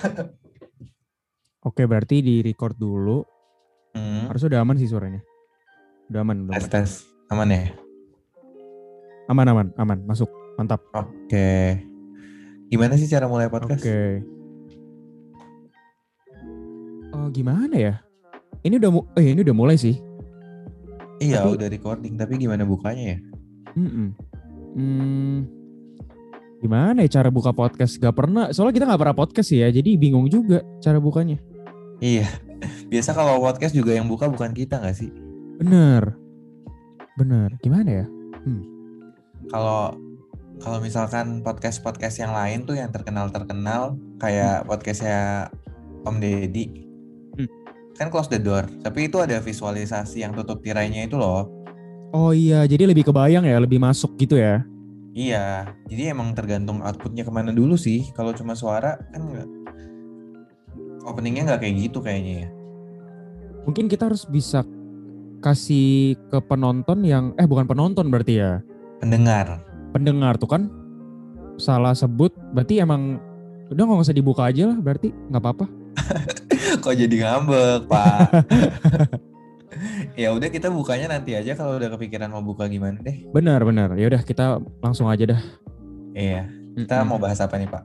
Oke, berarti di record dulu. Hmm. Harus udah aman sih suaranya. Udah aman, udah Tes aman. tes. Aman ya? Aman, aman, aman. Masuk. Mantap. Oke. Gimana sih cara mulai podcast? Oke. Oh, gimana ya? Ini udah eh ini udah mulai sih. Iya, Tapi- udah recording, tapi gimana bukanya ya? Mm-mm. Hmm. Gimana ya cara buka podcast? Gak pernah. Soalnya kita gak pernah podcast ya. Jadi bingung juga cara bukanya. Iya. Biasa kalau podcast juga yang buka bukan kita nggak sih? Bener. Bener. Gimana ya? Kalau kalau misalkan podcast-podcast yang lain tuh yang terkenal-terkenal kayak podcastnya Om Deddy, Hmm. kan close the door. Tapi itu ada visualisasi yang tutup tirainya itu loh. Oh iya, jadi lebih kebayang ya, lebih masuk gitu ya. Iya, jadi emang tergantung outputnya ke mana dulu sih. Kalau cuma suara kan nggak, openingnya nggak kayak gitu kayaknya ya. Mungkin kita harus bisa kasih ke penonton yang eh bukan penonton berarti ya. Pendengar. Pendengar tuh kan salah sebut berarti emang udah nggak usah dibuka aja lah berarti nggak apa-apa. Kok jadi ngambek, Pak? ya udah kita bukanya nanti aja kalau udah kepikiran mau buka gimana deh. Benar benar. Ya udah kita langsung aja dah. Iya, kita Mm-mm. mau bahas apa nih, Pak?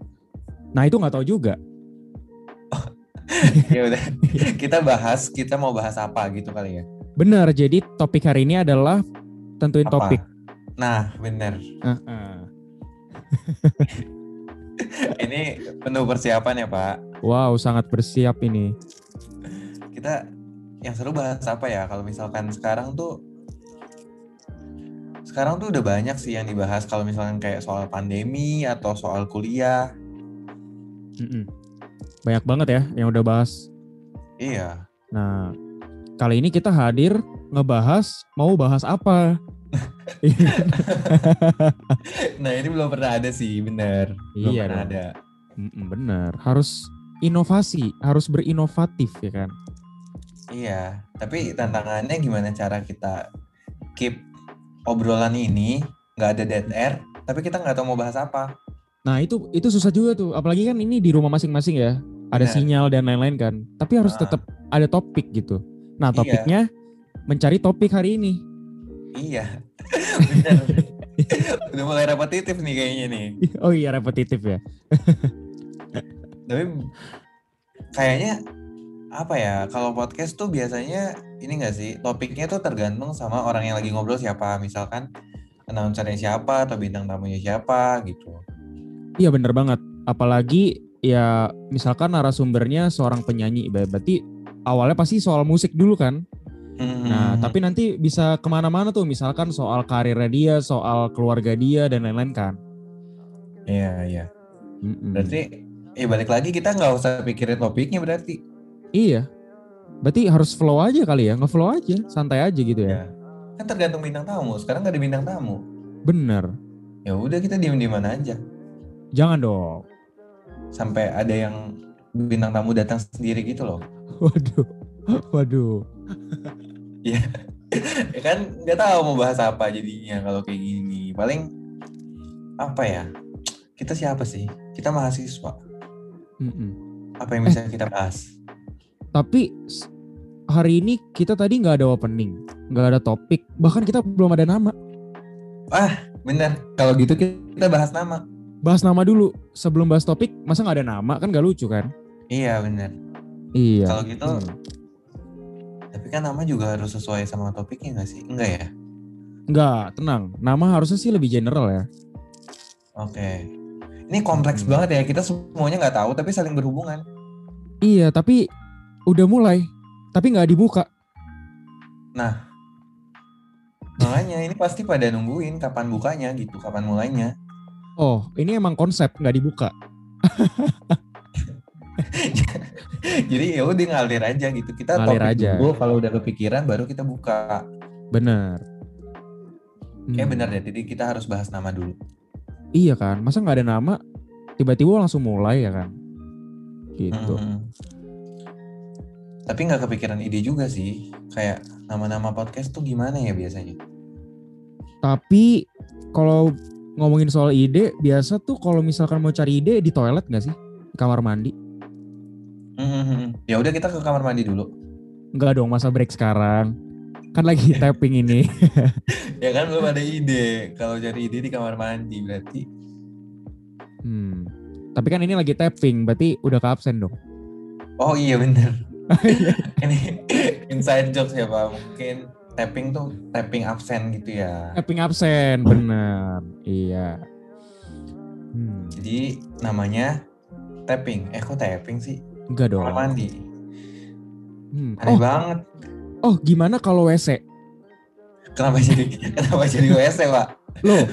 Nah itu nggak tahu juga. ya udah, kita bahas, kita mau bahas apa gitu kali ya. Benar. Jadi topik hari ini adalah tentuin Apa? topik. Nah. Heeh. Ini penuh persiapan ya, Pak. Wow sangat bersiap ini. Kita yang seru bahas apa ya? Kalau misalkan sekarang tuh sekarang tuh udah banyak sih yang dibahas kalau misalkan kayak soal pandemi atau soal kuliah. Mm-mm. Banyak banget ya yang udah bahas. Iya. Nah kali ini kita hadir ngebahas mau bahas apa. Nah, ini belum pernah ada sih, bener. Belum Iya pernah dong. ada. Mm-mm, bener. Harus inovasi, harus berinovatif ya kan. Iya, tapi tantangannya gimana cara kita keep obrolan ini nggak ada dead air, tapi kita nggak tahu mau bahas apa. Nah itu itu susah juga tuh. Apalagi kan ini di rumah masing-masing ya. Ada Bener. sinyal dan lain-lain kan. Tapi harus Ah. tetap ada topik gitu. Nah Iya. topiknya mencari topik hari ini. Iya. Udah mulai repetitif nih kayaknya nih. Oh iya repetitif ya. Tapi kayaknya apa ya? Kalau podcast tuh biasanya ini nggak sih topiknya tuh tergantung sama orang yang lagi ngobrol siapa. Misalkan announcernya siapa atau bintang tamunya siapa gitu. Iya bener banget. Apalagi ya misalkan narasumbernya seorang penyanyi. Ber- Berarti awalnya pasti soal musik dulu kan. Nah Hmm, tapi nanti bisa ke mana-mana tuh. Misalkan soal karirnya dia, soal keluarga dia dan lain-lain kan. iya iya. Mm-mm. Berarti eh balik lagi kita nggak usah pikirin topiknya berarti. Iya. Berarti harus flow aja kali ya. Nge-flow aja. Santai aja gitu ya. Ya. Kan tergantung bintang tamu. Sekarang nggak ada bintang tamu. Bener. Ya udah kita diem dieman aja Jangan dong. sampai ada yang bintang tamu datang sendiri gitu loh. Waduh. Waduh. ya kan nggak tahu mau bahas apa jadinya kalau kayak gini. Paling apa ya? Kita siapa sih? Kita mahasiswa. Mm-mm. Apa yang bisa kita bahas? Tapi hari ini kita tadi nggak ada opening, nggak ada topik, bahkan kita belum ada nama. Bener. Kalau gitu kita bahas nama. Bahas nama dulu sebelum bahas topik, masa nggak ada nama kan nggak lucu kan? Iya bener. Iya. Kalau gitu, Hmm. tapi kan nama juga harus sesuai sama topiknya nggak sih? Enggak ya? Nggak, tenang. Nama harusnya sih lebih general ya. Oke. Ini kompleks Hmm. banget ya. Kita semuanya nggak tahu tapi saling berhubungan. Iya, tapi udah mulai, tapi nggak dibuka. Makanya ini pasti pada nungguin kapan bukanya gitu, kapan mulainya. Oh, ini emang konsep nggak dibuka. Jadi ya udah ngalir aja gitu. Kita Ngalir topik aja. dulu kalau udah kepikiran baru kita buka. Bener. Kayak Hmm. bener deh. Jadi kita harus bahas nama dulu. Iya kan, masa nggak ada nama, tiba-tiba langsung mulai ya kan? Gitu. Hmm. Tapi nggak kepikiran ide juga sih. Kayak nama-nama podcast tuh gimana ya biasanya? Tapi kalau ngomongin soal ide, biasa tuh kalau misalkan mau cari ide di toilet nggak sih? Di kamar mandi? Ya udah kita ke kamar mandi dulu. Enggak dong, masa break sekarang. Kan lagi tapping ini. Ya kan belum ada ide. Kalau cari ide di kamar mandi berarti. Hmm. Tapi kan ini lagi tapping, berarti udah ke absen dong. Oh iya bener. Ini inside jokes ya Pak. Mungkin tapping tuh tapping absen gitu ya. tapping absen, bener. Iya. Hmm. Jadi namanya tapping. Eh kok tapping sih? Enggak dong. Kamar mandi. Hmm. Aneh Oh, banget. oh gimana kalau WC? Kenapa jadi kenapa jadi WC Pak? Loh,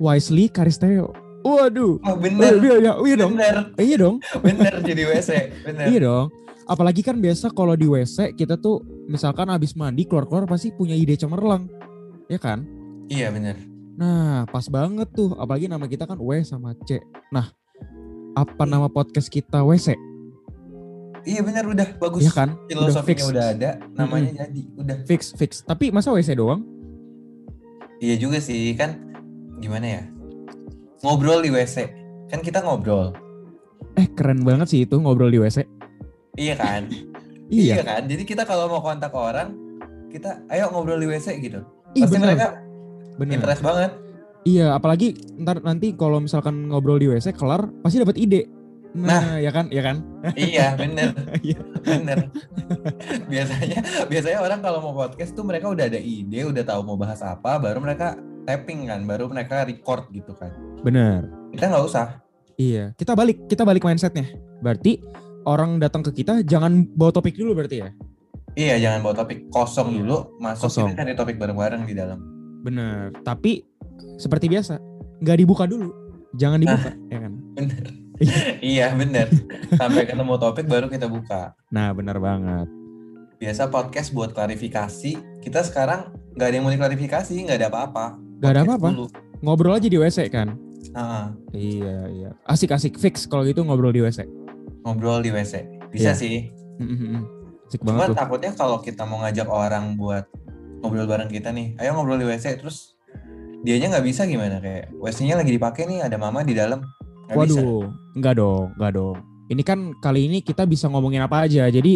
Wisely Karisteo. Waduh. Oh Oh, bener. iya, iya, iya dong. Bener. Iya dong. Bener jadi WC. Bener. Iya dong. Apalagi kan biasa kalau di WC kita tuh misalkan habis mandi keluar-keluar pasti punya ide cemerlang. Ya kan? Iya bener. Nah, pas banget tuh. Apalagi nama kita kan W sama C. Nah, apa nama podcast kita WC? Iya bener udah bagus. Iya kan? Udah fix. Filosofinya udah, ada, namanya jadi udah. Fix, fix. Tapi masa WC doang? Iya juga sih kan gimana ya? Ngobrol di WC. Kan kita ngobrol. Eh, keren banget sih itu ngobrol di WC. Iya kan? Iya. kan? Jadi kita kalau mau kontak orang, kita ayo ngobrol di WC gitu. Iya, Pasti bener. mereka Bener. interest banget. Iya, apalagi ntar nanti kalau misalkan ngobrol di WC kelar pasti dapat ide. Nah, ya kan, ya kan? iya, bener. Iya. bener. biasanya biasanya orang kalau mau podcast tuh mereka udah ada ide, udah tahu mau bahas apa, baru mereka tapping kan, baru mereka record gitu kan. Bener. Kita nggak usah. Iya, kita balik, kita balik mindsetnya. Berarti orang datang ke kita jangan bawa topik dulu berarti ya? Iya, jangan bawa topik kosong Iya. dulu, masuk Kosong. kita cari topik bareng-bareng di dalam. Bener. Tapi seperti biasa, nggak dibuka dulu. Jangan dibuka, ya kan? Bener. iya, bener. Sampai ketemu topik baru kita buka. Nah, bener banget. Biasa podcast buat klarifikasi, kita sekarang nggak ada yang mau diklarifikasi, nggak ada apa-apa. Gak ada apa-apa. Ngobrol aja di WC kan? Ah, Iya, iya. Asik-asik fix kalau gitu ngobrol di WC. ngobrol di WC. Bisa Iya. sih. Asik Cuma banget tuh. takutnya kalau kita mau ngajak orang buat ngobrol bareng kita nih, ayo ngobrol di WC, terus dianya nggak bisa gimana kayak WC-nya lagi dipakai nih, ada mama di dalam. Nggak bisa. Waduh, enggak dong, enggak dong. Ini kan kali ini kita bisa ngomongin apa aja, jadi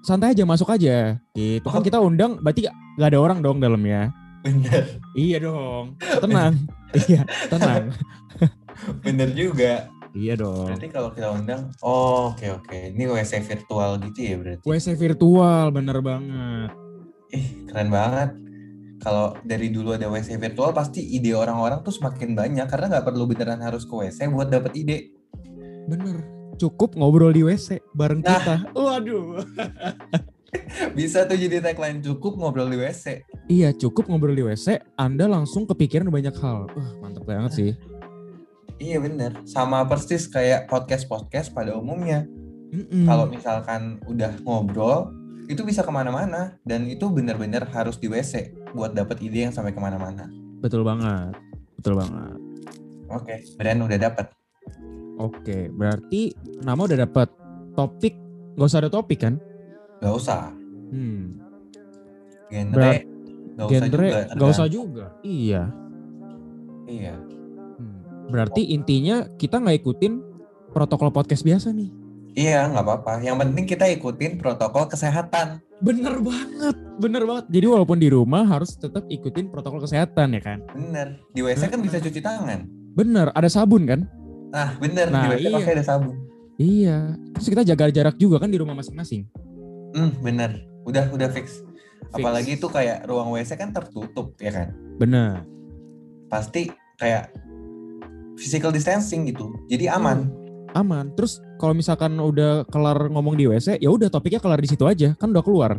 santai aja masuk aja. Gitu kan Oh. kita undang, berarti nggak ada orang dong dalamnya. Bener, Iya dong, tenang. iya, tenang. bener juga. Iya dong. Berarti kalau kita undang, oh oke oke, ini WC virtual gitu ya berarti. WC virtual, bener banget. Ih keren banget. Kalau dari dulu ada WC virtual pasti ide orang-orang tuh semakin banyak karena nggak perlu beneran harus ke WC buat dapet ide. Bener. Cukup ngobrol di WC bareng Nah. kita. Waduh. Bisa tuh jadi tagline cukup ngobrol di WC. Iya, cukup ngobrol di WC, Anda langsung kepikiran banyak hal. Wah, mantep banget sih. Iya bener, sama persis kayak podcast-podcast pada umumnya. Mm-mm. Kalau misalkan udah ngobrol, itu bisa ke mana-mana dan itu bener-bener harus di WC buat dapet ide yang sampai ke mana-mana. Betul banget. Betul banget. Oke, brand udah dapet. Oke, berarti nama udah dapet topik. Gak usah ada topik kan? Gak usah. Hmm. Genre, Berat- gak usah Genre juga. gak usah juga. Iya. Iya. Hmm. Berarti intinya kita nggak ikutin protokol podcast biasa nih. Iya, nggak apa-apa. Yang penting kita ikutin protokol kesehatan. Bener banget, bener banget. Jadi walaupun di rumah harus tetap ikutin protokol kesehatan ya kan? Bener. Di WC kan bisa cuci tangan. Bener, ada sabun kan? Nah, bener. Nah, di WC iya. pakai ada sabun. Iya. Terus kita jaga jarak juga kan di rumah masing-masing. Hmm, bener. Udah, udah fix. Fix. Apalagi itu kayak ruang WC kan tertutup, ya kan? Bener. Pasti kayak physical distancing gitu. Jadi aman. Aman. Terus kalau misalkan udah kelar ngomong di WC, ya udah topiknya kelar di situ aja, kan udah keluar.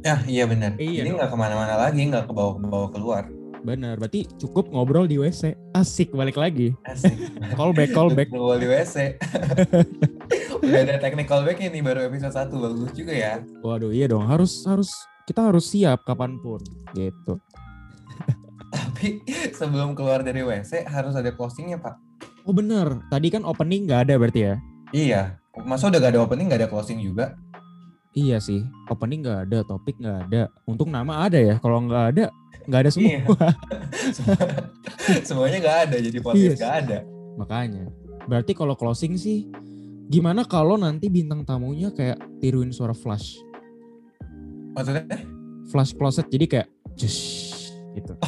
Ya, iya bener. Iya Jadi dong. nggak ke mana-mana lagi, nggak ke bawah-bawah keluar. Bener. Berarti cukup ngobrol di WC. Asik balik lagi. Asik. Callback, callback. Ngobrol di WC. Udah ada technical back ini baru episode 1 bagus juga ya. Waduh, iya dong. Harus harus kita harus siap kapan pun. Gitu. Tapi sebelum keluar dari WC harus ada closingnya pak. Oh bener. Tadi kan opening nggak ada berarti ya? Iya. Masa udah gak ada opening gak ada closing juga? Iya sih. Opening nggak ada, topik nggak ada. Untung nama ada ya. Kalau nggak ada, nggak ada semua. Iya. Semuanya gak ada jadi podcast Iya. gak ada. Makanya. Berarti kalau closing sih Gimana kalau nanti bintang tamunya kayak tiruin suara flash? Maksudnya? Flash closet jadi kayak jus gitu.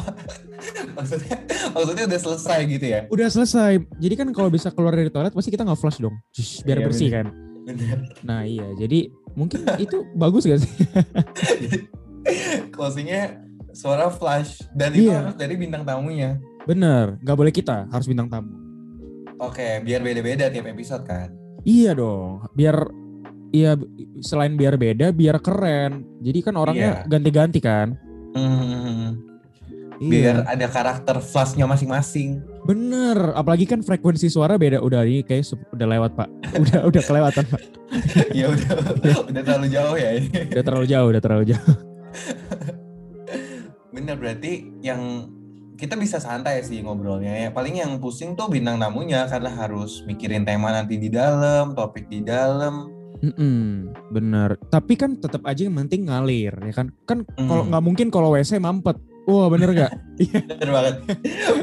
Maksudnya, maksudnya udah selesai gitu ya? Udah selesai. Jadi kan kalau bisa keluar dari toilet pasti kita nggak flash dong. Jus, biar Iya, bersih bener. kan. Bener. Nah iya, jadi mungkin itu bagus gak sih? Closingnya suara flash dan itu Iya. harus dari bintang tamunya. Bener, nggak boleh kita, harus bintang tamu. Oke, biar beda-beda tiap episode kan. Iya dong, biar Iya, selain biar beda, biar keren. Jadi kan orangnya Iya. ganti-ganti kan. Hmm, Iya. biar ada karakter flashnya masing-masing. Bener, apalagi kan frekuensi suara beda. Udah ini kayak udah lewat pak. Udah udah kelewatan pak. ya udah, udah terlalu jauh ya ini. Udah terlalu jauh, udah terlalu jauh. Bener berarti yang kita bisa santai sih ngobrolnya ya. Paling yang pusing tuh bintang tamunya karena harus mikirin tema nanti di dalam, topik di dalam. Mm-mm, bener. Tapi kan tetap aja yang penting ngalir ya kan. Kan kalau Hmm. nggak mungkin kalau WC mampet. Wah bener gak? Bener banget.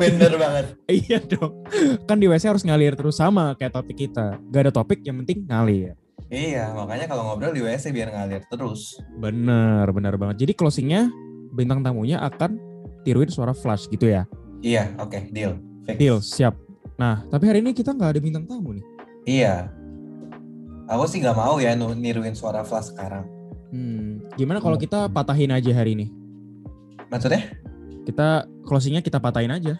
Bener banget. iya dong. Kan di WC harus ngalir terus sama kayak topik kita. Gak ada topik yang penting ngalir. Iya, makanya kalau ngobrol di WC biar ngalir terus. Bener, bener banget. Jadi closingnya bintang tamunya akan tiruin suara flash gitu ya. Iya, oke, deal. Fix. Deal, siap. Nah, tapi hari ini kita nggak ada bintang tamu nih. Iya. Aku sih nggak mau ya niruin suara flash sekarang. Hmm, gimana kalau kita patahin aja hari ini? Maksudnya Kita closingnya kita patahin aja.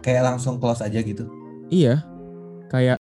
kayak langsung close aja gitu. Iya. Kayak